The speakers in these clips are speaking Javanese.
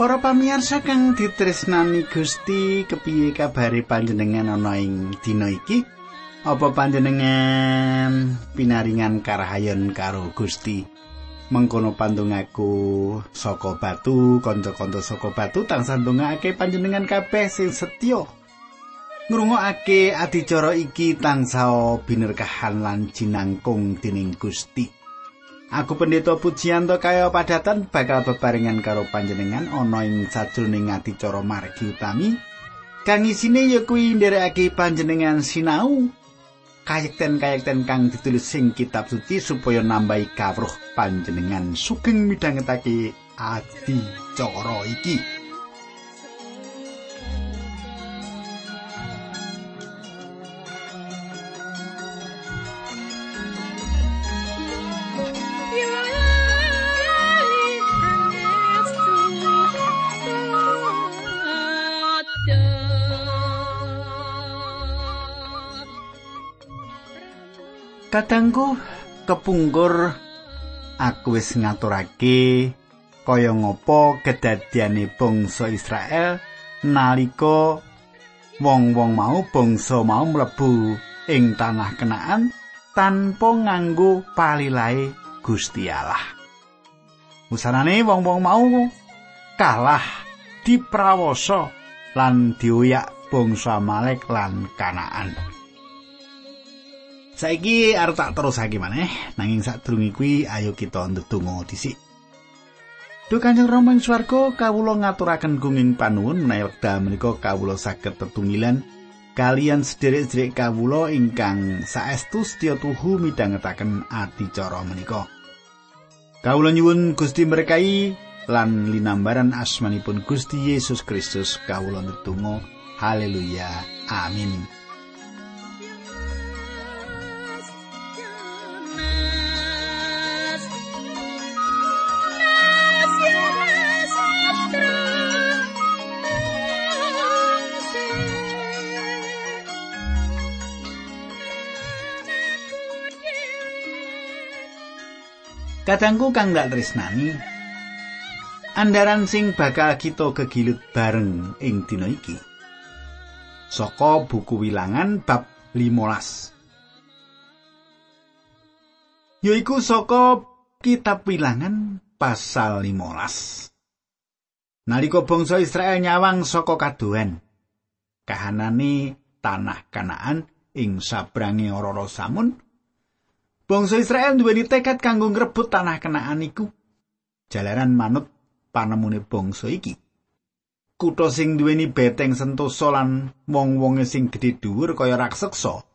Para pamirsa kang ditresnani Gusti, kepiye kabare panjenengan ana ing dina iki? Apa panjenengan pinaringan karahayon karo Gusti? Mengkono pandongaku saka batu, kanca-kanca saka batu tansah ndongaake panjenengan kabeh sing setya. Ngrungokake adicara iki tansah binerkahan lan jinangkung dening Gusti. Aku pendeta pujianto kaya padatan bakal bebarengan karo panjenengan ana ing sajroning adicara margi utami kang isine ya kuwi nderekake panjenengan sinau kayekten-kayekten kang ditulis sing kitab suci supaya nambahi kawruh panjenengan sugeng midhangetake adicara iki. Kadangku kepungkur aku wis ngaturake kaya ngopo kedadyane bangsa Israel nalika wong-wong mau bangsa mau mlebu ing tanah kenaan tanpa nganggo palilae Gusti Allah. Musanane wong-wong mau kalah diprawoso lan dioyak bangsa Malek lan Kanaan. Saiki arep tak terusake maneh, nanging sadurunge kuwi ayo kita ndedonga dhisik. Duh Kanjeng Rama ing swarga, kawula ngaturaken gunging panuwun menawi wekdal menika kawula saged tetunggilan kalian sederek-sederek kawula ingkang saestu setya tuhu midhangetaken adicara menika. Kawula nyuwun Gusti berkahi lan linambaran asmanipun Gusti Yesus Kristus kawula ndedonga. Haleluya. Amin. Kadangku kang dak tresnani. Andaran sing bakal kita kegilut bareng ing dina iki. Saka buku Wilangan bab 15. Yaiku saka kitab Wilangan pasal 15. Nalika bangsa Israel nyawang saka kadohan, kahanane tanah Kanaan ing sabrange ora samun, Bangsa Israel duweni tekad kanggo ngrebut tanah kenaan iku. Jalaran manut panemune bangsa iki. Kutha sing duweni beteng sentosa lan wong-wonge sing gedhe dhuwur kaya raksasa.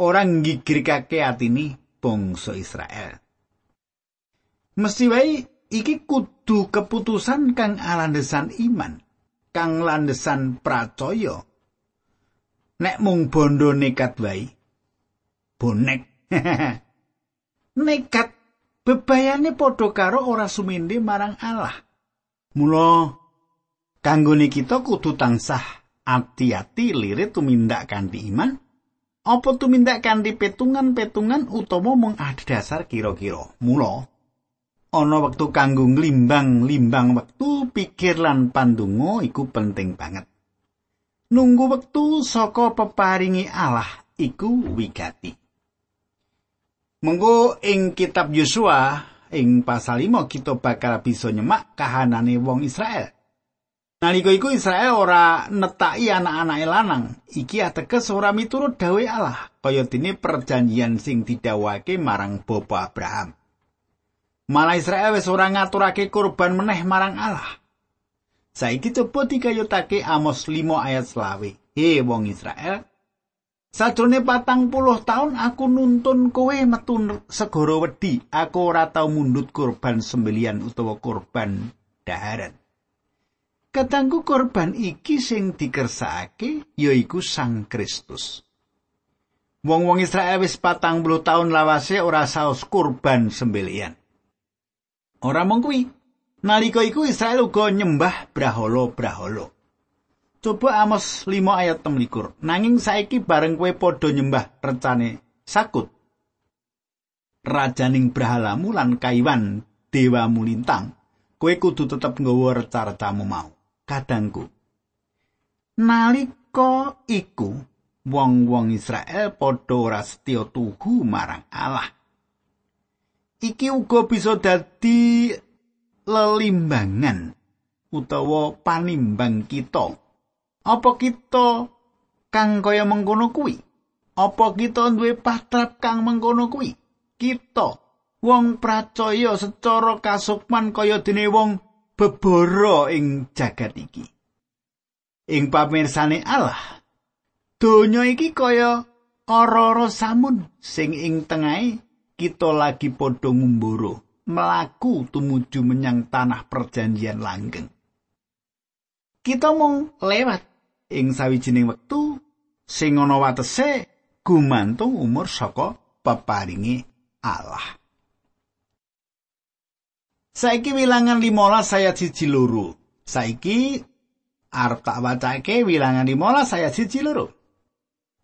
Ora nggigirkake atini bangsa Israel. Mesti wae iki kudu keputusan kang alandesan iman, kang landesan pracaya. Nek mung bondo nekat wae, bonek. nekat bebayane padha karo ora suminde marang Allah. Mula kanggone kita kudu tansah ati-ati lirit tumindak kanthi iman. Apa tumindak kanthi petungan-petungan utama mung dasar kira-kira. Mula ana wektu kanggo nglimbang-limbang wektu pikir lan pandonga iku penting banget. Nunggu wektu saka peparingi Allah iku wigati. Mengko ing kitab Yosua ing pasal 5 kita bakal bisa nyemak kahanane wong Israel. Nalika iku Israel ora netaki anak-anake lanang, iki ateges ora miturut dawuh Allah, kaya dene perjanjian sing didhawuhake marang Bapa Abraham. Malah Israel wis ora ngaturake kurban meneh marang Allah. Saiki coba dikayutake Amos 5 ayat selawe. He wong Israel, Sajrone patang puluh tahun aku nuntun kowe metu segara wedi. Aku ora tau mundut korban sembelian utawa korban daharan. Katangku korban iki sing dikersakake yaiku Sang Kristus. Wong-wong Israel wis patang puluh tahun lawase ora saos korban sembelian. Ora mung kuwi, nalika iku Israel uga nyembah brahala-brahala. Coba Amos 5 ayat 16. Nanging saiki bareng kowe padha nyembah recane sakut. Rajaning brahalamu lan kaiwan dewa mulintang. kowe kudu tetep nggawa reca-recamu mau. Kadangku. Nalika iku wong-wong Israel padha ora setya tuhu marang Allah. Iki uga bisa dadi lelimbangan utawa panimbang kita. Apa kita kang kaya mengkono kuwi? Apa kita duwe patrap kang mengkono kuwi? Kita wong pracaya secara kasukman kaya dene wong beboro ing jagat iki. Ing pamirsane Allah, donya iki kaya ora-ora samun sing ing tengahe kita lagi padha ngumbara melaku tumuju menyang tanah perjanjian langgeng. Kita mung lewat ing sawijining wektu sing ana watese gumantung umur saka peparinge Allah. Saiki wilangan 15 saya siji loro. Saiki arep tak wacake wilangan 15 saya siji loro.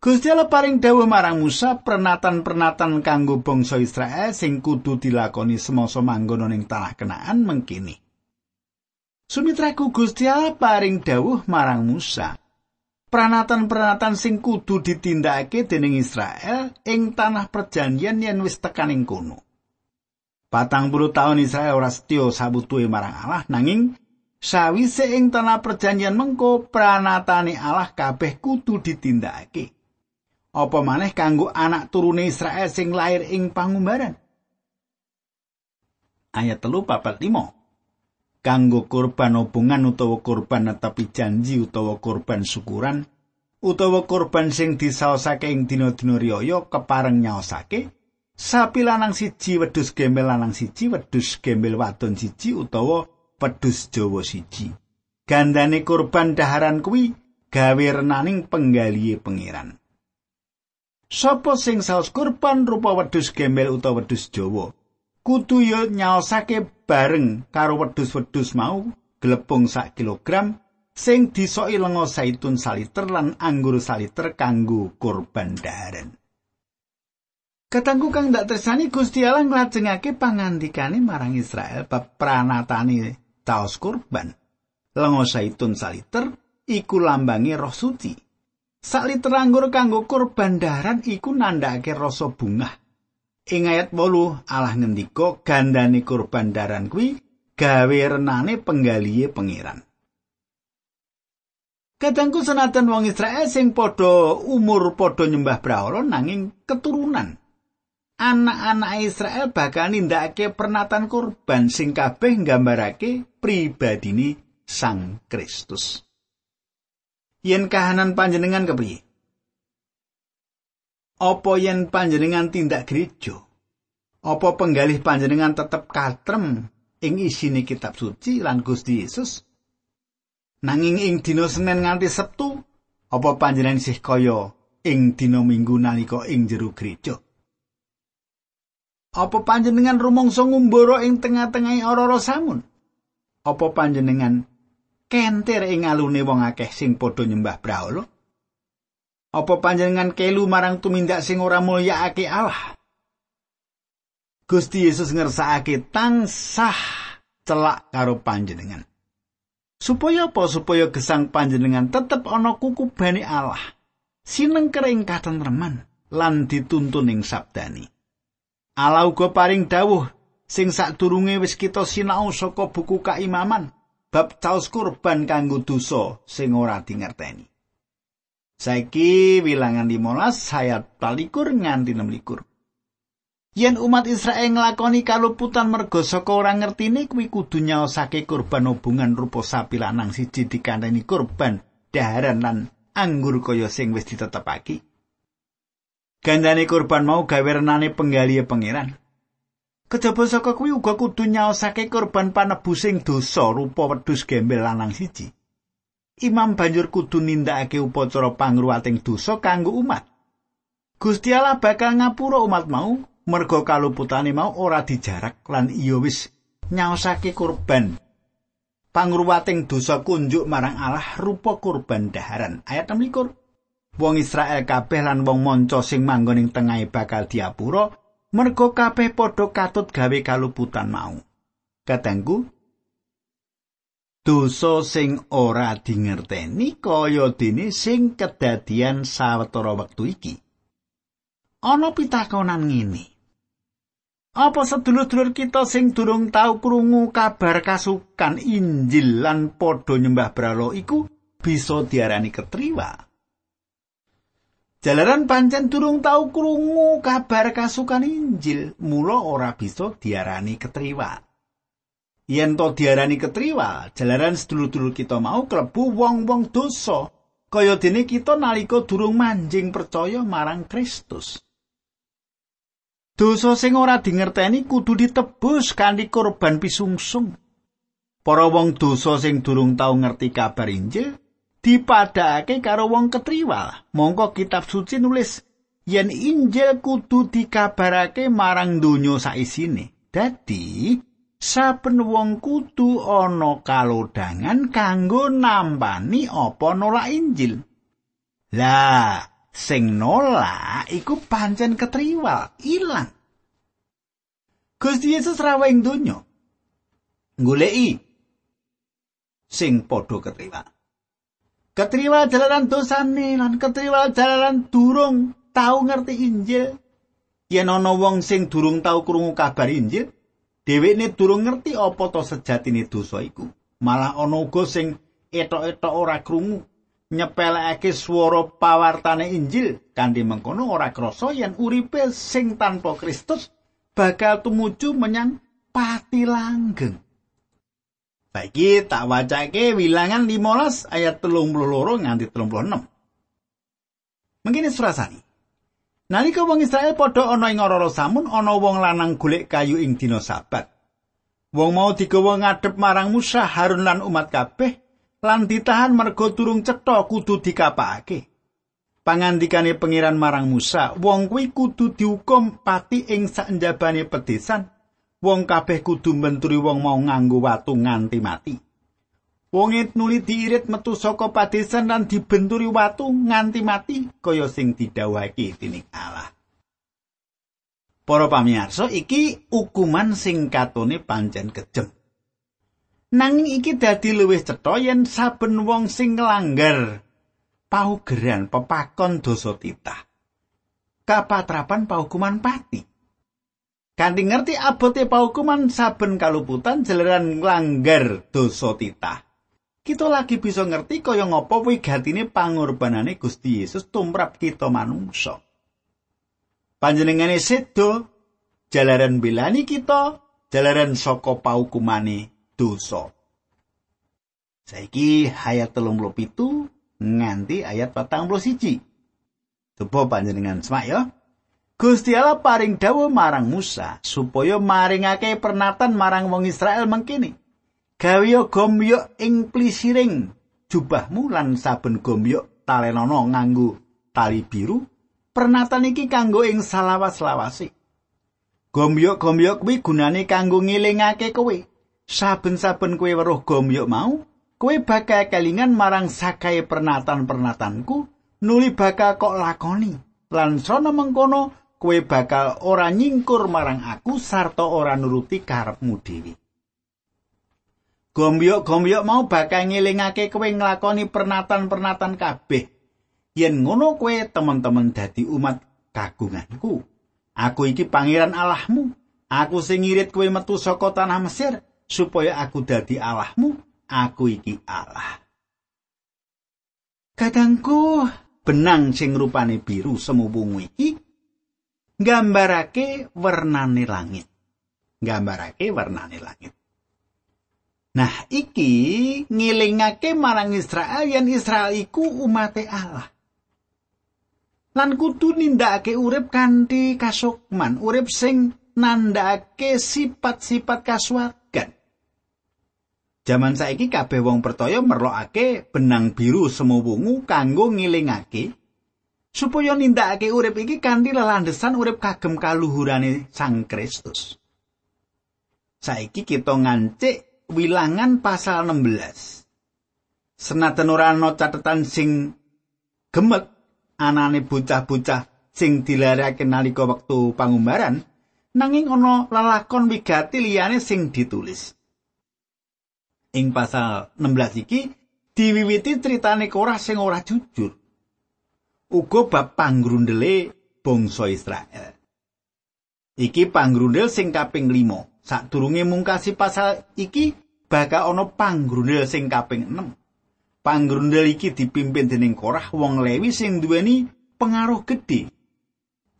Gusti Allah paring dawuh marang Musa pernatan-pernatan kanggo bangsa Israel sing kudu dilakoni semasa manggon ning tanah Kenaan mengkini. Sumitraku Gusti Allah paring dawuh marang Musa. Pranatan-pranatan sing kudu ditindakake dening Israel ing tanah perjanjian yen wis tekaning kono. Patang puluh tahun Israel ora setya sabutuhe marang Allah nanging Sawise ing tanah perjanjian mengko pranatane Allah kabeh kudu ditindakake. Apa maneh kanggo anak turune Israel sing lair ing pangumbaran? Ayat telu papat limo. Kanggo kurban hubungan utawa kurban netepi janji utawa kurban syukuran utawa kurban sing disaosake ing dina-dina riyaya kepareng nyaosake sapi lanang siji wedhus gembel lanang siji wedhus gembel wadon siji utawa pedus Jawa siji. Gandane kurban daharan kuwi gawe renaning penggalihe pangeran. Sopo sing saos kurban rupa wedhus gembel utawa wedhus Jawa, kudu ya nyaosake bareng karo wedhus-wedhus mau glepung sak kilogram sing disoki lenga saitun saliter lan anggur saliter kanggo kurban daharan. Katangku kang dak tersani Gusti Allah nglajengake pangandikane marang Israel bab pranatane taos kurban. Lengo saitun saliter iku lambangi roh suci. Saliter anggur kanggo kurban daran iku nandhake rasa bunga. Ing ayat 8 Allah ngendika gandane kurban daran kuwi gawe renane penggalihe pangeran. Kadangku senajan wong Israel sing padha umur padha nyembah brahala nanging keturunan anak-anak Israel bakal nindakake pernatan kurban sing kabeh nggambarake pribadini Sang Kristus. Yen kahanan panjenengan kepriye? Apa yen panjenengan tindak gereja? Apa penggalih panjenengan tetep katrem ing isine kitab suci lan Gusti Yesus? Nanging ing dina Senin nganti Sabtu, apa panjenengan isih kaya ing dina Minggu nalika ing jero gereja? Apa panjenengan rumangsa ngumbara ing tengah-tengahing ora-ora samun? Apa panjenengan kentir ing alune wong akeh sing padha nyembah brahala? Apa panjenengan kelu marang tumindak sing ora mulyakake Allah? Gusti Yesus ngersakake tansah celak karo panjenengan. Supaya apa? Supaya gesang panjenengan tetep ana kukubane Allah. Sineng kering katentreman lan dituntun ing sabdani. Allah uga paring dawuh sing sadurunge wis kita sinau saka buku kaimaman bab caos kurban kanggo dosa sing ora dingerteni. Saiki wilangan 15 ayat 24 nganti 26. Yen umat Israel nglakoni kaluputan merga saka ora ngertine kuwi kudu nyaosake kurban hubungan rupa sapi lanang siji dikandani kurban daharan lan anggur kaya sing wis ditetepake. Gandane kurban mau gawe renane penggalihe pangeran. Kejaba saka kuwi uga kudu nyaosake kurban panebusing dosa rupa wedhus gembel lanang siji. Imam banjur kudu nindakake upacara pangruwating dosa kanggo umat. Gusti Allah bakal ngapura umat mau merga kaluputane mau ora dijarak lan iya wis nyaosake kurban. Pangruwating dosa kunjuk marang Allah rupa kurban daharan. Ayat 16. wong Israel kabeh lan wong manca sing manggon ing tengahe bakal diapura merga kabeh padha katut gawe kaluputan mau. Katengku dosa sing ora dingerteni kaya dene sing kedadian sawetara wektu iki. Ana pitakonan ngene. Apa sedulur-dulur kita sing durung tau krungu kabar kasukan Injil lan padha nyembah bralo iku bisa diarani ketriwa? Jalaran pancen durung tau krungu kabar kasukan Injil, mula ora bisa diarani ketriwa. Yen to diarani ketriwa, jalaran sedulur-dulur kita mau klebu wong-wong dosa, kaya dene kita nalika durung manjing percaya marang Kristus. Dosa sing ora dingerteni kudu ditebus kanthi korban pisungsung. Para wong dosa sing durung tau ngerti kabar Injil dipadhake karo wong ketriwa. Mongko kitab suci nulis yen Injil kudu dikabarake marang donya saisine. Dadi, saben wong kudu ana kalodangan kanggo nambani apa nolak Injil. Lah, sing nolak iku pancen ketriwal, ilang. Gusti Yesus rawuh ing donya. Goleki sing padha ketriwal. Ketriwal jalaran dosane lan ketriwal jalaran durung tau ngerti Injil. Yen ana wong sing durung tau krungu kabar Injil, dhewekne durung ngerti apa to sejatine dosa iku. Malah ana uga sing etok-etok ora krungu nyepelekake swara pawartane Injil kanthi mengkono ora krasa yen uripe sing tanpa Kristus bakal tumuju menyang pati langgeng. Saiki tak wacake wilangan 15 ayat 32 nganti 36. Mengkini surasani. Nalika wong Israel padha ana ing ora samun ana wong lanang golek kayu ing dina Sabat. Wong mau digawa ngadep marang Musa, Harun lan umat kabeh lan ditahan mergo turung cetha kudu dikapakake. Pangandikane pengiran marang Musa, wong kuwi kudu dihukum pati ing sanjabane pedesan. Wong kabeh kudu mbenturi wong mau nganggo watu nganti mati. Wong nuli diirit metu saka padesan lan dibenturi watu nganti mati kaya sing didhawuhake dening Allah. Para pamirsa, iki hukuman sing katone pancen kejem. Nanging iki dadi luwih cetha yen saben wong sing nglanggar paugeran pepakon dosa titah. Kapatrapan paukuman pati. Kanthi ngerti abote paukuman saben kaluputan jeleran nglanggar dosa titah. Kita lagi bisa ngerti kaya ngapa wigatine pangorbanane Gusti Yesus tumrap kita manungsa. Panjenengane sedo jalaran belani kita, jalaran saka paukumane dosa. Saiki ayat 37 nganti ayat 41. Coba panjenengan semak ya. Gusti Allah paring dawuh marang Musa supaya maringake pernatan marang wong Israel mengkini. Gawe gomyok ing plisiring. Jubahmu lan saben gomyok talenono nganggo tali biru. Pernatan iki kanggo ing salawas-lawase. Gomyok-gomyok kuwi gunane kanggo ngilingake kowe. Saben-saben kowe weruh gomyok mau kowe bakal kelingan marang sakae pernatan-pernatanku nuli bakal kok lakoni. Lan sono mengkono kowe bakal ora nyingkur marang aku sarta ora nuruti karepmu dhewe Gombyok-gombyok mau bakal ngelingake kowe nglakoni pernatan-pernatan kabeh. Yen ngono kowe teman-teman dadi umat kagunganku. Aku iki pangeran Allahmu. Aku sing ngirit kowe metu saka tanah Mesir supaya aku dadi Allahmu. Aku iki Allah. Kadangku benang sing rupane biru semu bungu iki nggambarake wernane langit. Nggambarake wernane langit. Nah, iki ngilingake marang Israel yen Israel iku umate Allah. Lan kudu nindakake urip kanthi kasukman, urip sing nandhake sifat-sifat kasuwargan. Jaman saiki kabeh wong percaya merlokake benang biru semu wungu kanggo ngilingake supaya nindakake urip iki kanthi lelandesan urip kagem kaluhurane Sang Kristus. Saiki kita ngancik wilangan pasal 16. Senajan ora ana catetan sing gemet anane bocah-bocah sing dilarake nalika wektu pangumbaran, nanging ana lelakon wigati liyane sing ditulis. Ing pasal 16 iki diwiwiti critane Korah sing ora jujur. Uga bab panggrundele bangsa Israel. Iki panggrundel sing kaping 5. Sadurunge mungkasi pasal iki bakal ana panggrundel sing kaping 6. Panggrundel iki dipimpin dening Korah wong Lewi sing duweni pengaruh gedhe.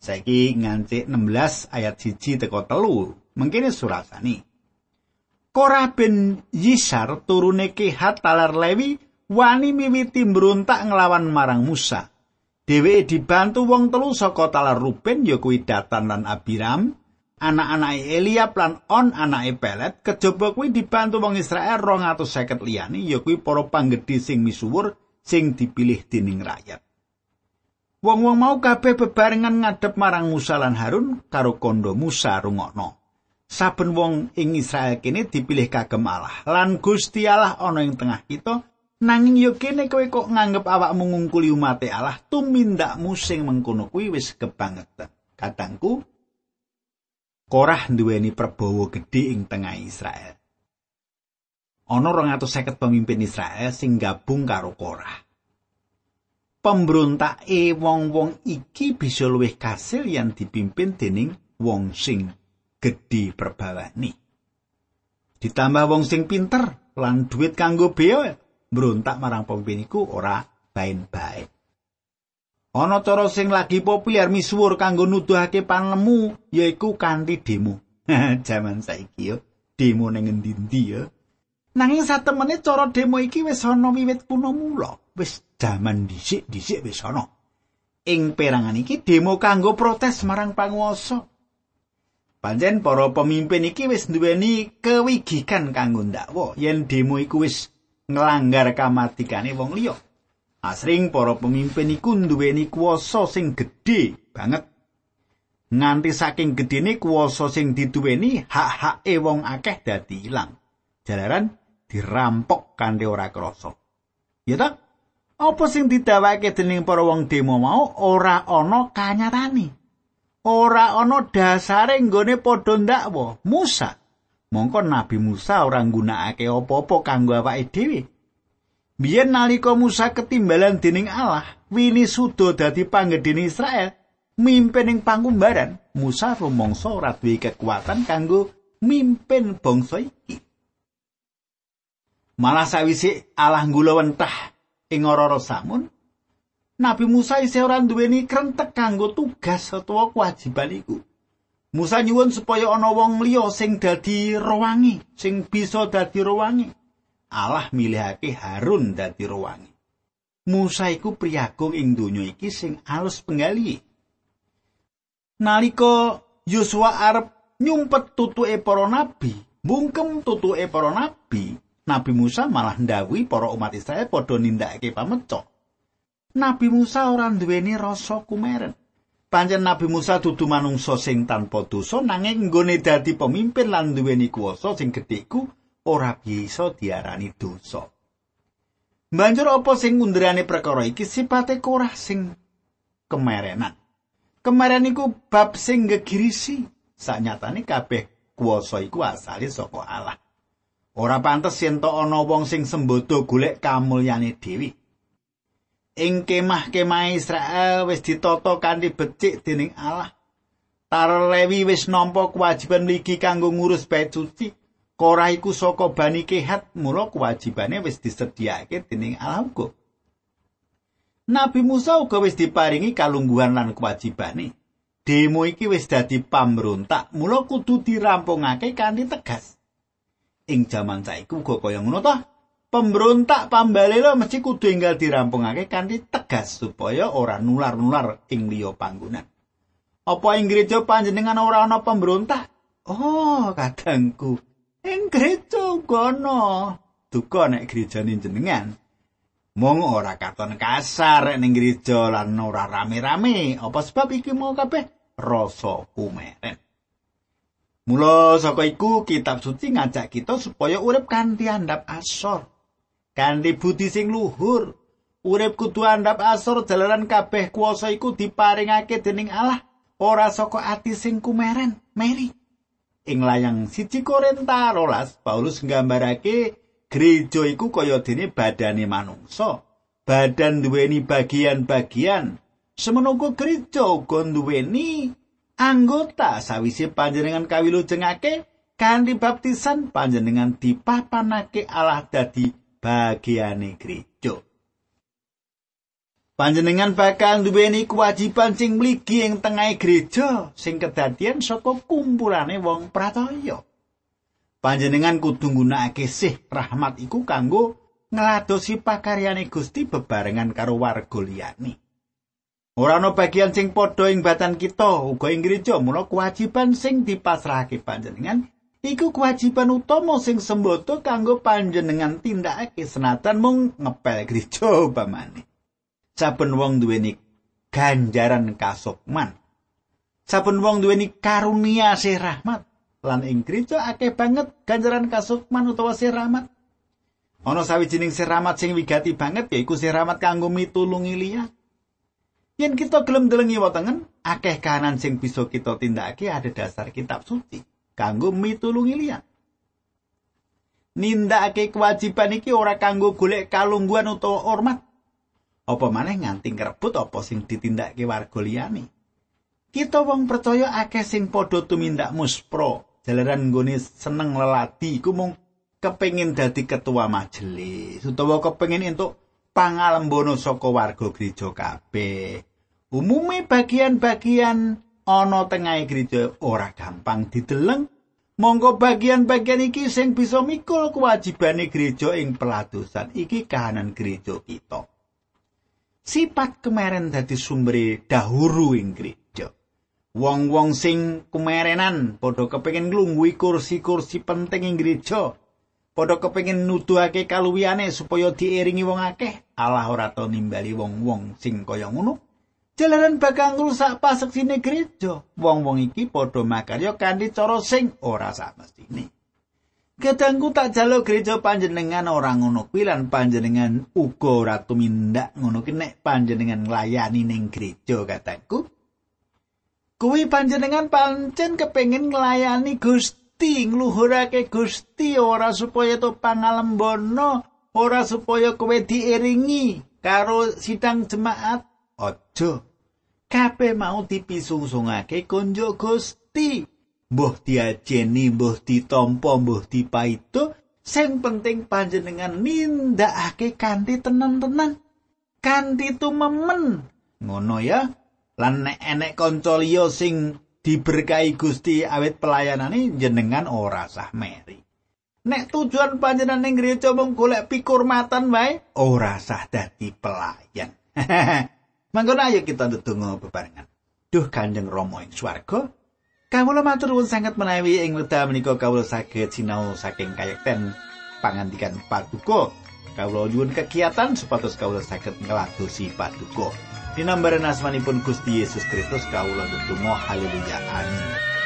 Saiki ngancik 16 ayat 1 teko telu. Mengkene surasani. Korah bin Yisar turune Kehat talar Lewi wani miwiti mbrontak nglawan marang Musa. Dheweke dibantu wong telu saka talar Ruben ya kuwi Datan lan Abiram, anak-anake Eliab lan On anake Pelet, kejaba kuwi dibantu wong Israel 250 liyane ya kuwi para panggedhe sing misuwur sing dipilih dening rakyat. Wong-wong mau kabeh bebarengan ngadep marang Musa lan Harun karo kondo Musa rungokno. Saben wong ing Israel kene dipilih kagem Allah lan Gusti Allah ana ing tengah kita Nanging yo kene kowe kok nganggep awakmu ngungkuli umat Allah tumindakmu sing mengkono kuwi wis kebangetan. Kadangku Korah nduweni perbawa gedhe ing tengah Israel. Ana 250 pemimpin Israel sing gabung karo Korah. Pembrontake wong-wong iki bisa luwih kasil yang dipimpin dening wong sing gedhe perbawane. Ditambah wong sing pinter lan duit kanggo bea mbrontak marang pemimpin iku ora bain-bain. Ana cara sing lagi populer misuwur kanggo nuduhake panemu yaiku kanthi demo. Jaman saiki yo demo ning endi-endi yo. Nanging satemene cara demo iki wis ana wiwit kuno mula. Wis jaman dhisik-dhisik wis ana. Ing perangan iki demo kanggo protes marang panguwasa. Panjen para pemimpin iki wis duweni kewigikan kanggo ndakwa yen demo iku wis nglanggar kamatikane wong liya. Asring para pemimpin iku nduweni kuwasa sing gedhe banget. Nganti saking gedene kuwasa sing dituweni hak-hake wong akeh dadi ilang. Jalaran dirampok kanthi ora krasa. Ya ta? Apa sing didawake dening para wong demo mau ora ana kanyatane. Ora ana dasare nggone padha ndakwa. Musa Mongko Nabi Musa ora nggunakake apa-apa kanggo awake dhewe. Biyen nalika Musa ketimbalan dening Allah, wini sudo dadi panggedene Israel, mimpin ing pangumbaran, Musa rumangsa ora duwe kekuatan kanggo mimpin bangsa iki. Malah sawise Allah nggula wentah ing ora samun, Nabi Musa isih ora duweni krentek kanggo tugas utawa kewajiban iku. Musa nyuwun supaya ana wong liya sing dadi rowangi, sing bisa dadi rowangi. Allah milihake Harun dadi rowangi. Musa iku priyagung ing donya iki sing alus penggali. Nalika Yosua arep nyumpet tutuke para nabi, bungkem tutuke para nabi, Nabi Musa malah ndawuhi para umat Israel padha nindakake pameco. Nabi Musa ora duweni rasa kumeren. Pancen Nabi Musa dudu manungsa sing tanpa dosa nanging nggone dadi pemimpin lan duweni kuwasa sing gedheku ora bisa diarani dosa. Banjur apa sing ngundrane perkara iki sipate korah sing kemerenan. Kemaren iku bab sing gegirisi. Sanyatane kabeh kuwasa iku asale saka Allah. Ora pantes yen to ana wong sing sembodo golek kamulyane dhewe. ing kemah-kemah Israel wis ditata kanthi becik dening Allah. Para Lewi wis nampa kewajiban mligi kanggo ngurus bait suci. Korah iku saka Bani Kehat, mula kewajibane wis disediakake dening Allah uga. Nabi Musa uga wis diparingi kalungguhan lan kewajibane. Demo iki wis dadi pamrontak, mula kudu dirampungake kanthi tegas. Ing jaman saiki uga kaya ngono ta? pemberontak pambalelo mesti kudu enggal dirampungake kanthi tegas supaya ora nular-nular ing liya panggonan. Apa ing gereja panjenengan ora ana pemberontak? Oh, kadangku. Ing gereja gono. Duka nek gerejane jenengan. Mong ora katon kasar ning gereja lan ora rame-rame. Apa sebab iki mau kabeh rasa kumeren. Mula saka iku kitab suci ngajak kita supaya urip kanthi andhap asor. kanthi budi sing luhur urip kudu andhap asor jalaran kabeh kuasa iku diparingake dening Allah ora saka ati sing kumeren meri ing layang siji Korinta rolas Paulus nggambarake Gereja iku kaya dene badane manungsa. Badan duweni bagian-bagian. Semono uga gereja uga duweni anggota sawise panjenengan kawilujengake kanthi baptisan panjenengan dipapanake Allah dadi bagiane gereja. Panjenengan bakal duweni kewajiban sing mligi ing tengahing gereja sing kedadian saka kumpulane wong percaya. panjenengan kudu nggunakake sih rahmat iku kanggo ngladosi pakaryane Gusti bebarengan karo warga liyane. Ora ana bagian sing padha ing batan kita uga ing gereja mula kewajiban sing dipasrahake panjenengan iku kewajiban utama sing semboto kanggo panjenengan tindakake senatan mung ngepel gereja upamane. Saben wong duweni ganjaran kasukman. Saben wong duweni karunia sih rahmat. lan ing gereja akeh banget ganjaran kasukman utawa siramat. Ana sawijining siramat sing wigati banget yaiku siramat kanggo mitulungi liya. Yen kita gelem delengi wetengen, akeh kahanan sing bisa kita tindakake ada dasar kitab suci kanggo mitulungi liya. Nindakake kewajiban iki ora kanggo golek kalungguhan utawa hormat. Apa maneh nganti ngrebut apa sing ditindakake warga liyane. Kita wong percaya akeh sing padha tumindak muspro. Jalaran nggone seneng lelati iku mung kepengin dadi ketua majelis. Utawa kepengin entuk pangalembono saka warga gereja kabeh. Umume bagian-bagian ana tengah gereja ora gampang dideleng. Monggo bagian-bagian iki sing bisa mikul kewajibane gereja ing peladosan. Iki kahanan gereja kita sifat kemarin dadi sumber dahuru ing gereja Wong-wong sing kumerenan padha kepengin nglungguhi kursi-kursi penting ing gereja. Padha kepengin nuduhake kaluwiyane supaya diiringi wong akeh. Allah ora tau nimbali wong-wong sing kaya ngono. Jalaran bakal ngrusak paseksine gereja. Wong-wong iki padha makarya kanthi cara sing ora samestine. Kadangku tak jalo gereja panjenengan ora ngono kuwi lan panjenengan uga ora tumindak ngono ki nek panjenengan nglayani ning gereja kataku. Kuwi panjenengan pancen kepengin nglayani Gusti, ngluhurake Gusti ora supaya to pangalembono, ora supaya kowe diiringi karo sidang jemaat. Aja. Kabeh mau dipisungsungake konjo Gusti. Mbah diajeni, mbah ditampa, mbah dipaito, sing penting panjenengan nindakake kanthi tenan-tenan. Kanthi tumemen. Ngono ya. lan nek enek kanca liya sing diberkahi Gusti awit pelayanane jenengan ora sah meri. Nek tujuan panjenengan ning gereja mung golek pikurmatan wae, ora sah dadi pelayan. Mangkono ayo kita ndedonga bebarengan. Duh Kanjeng Rama ing swarga, kawula matur nuwun sanget menawi ing wekdal menika kawula saged sinau saking kayekten pangandikan Paduka. Kawula nyuwun kegiatan supados kawula saged ngladosi Paduka. Dinambaran asmanipun Gusti Yesus Kristus kawula ndedonga haleluya amin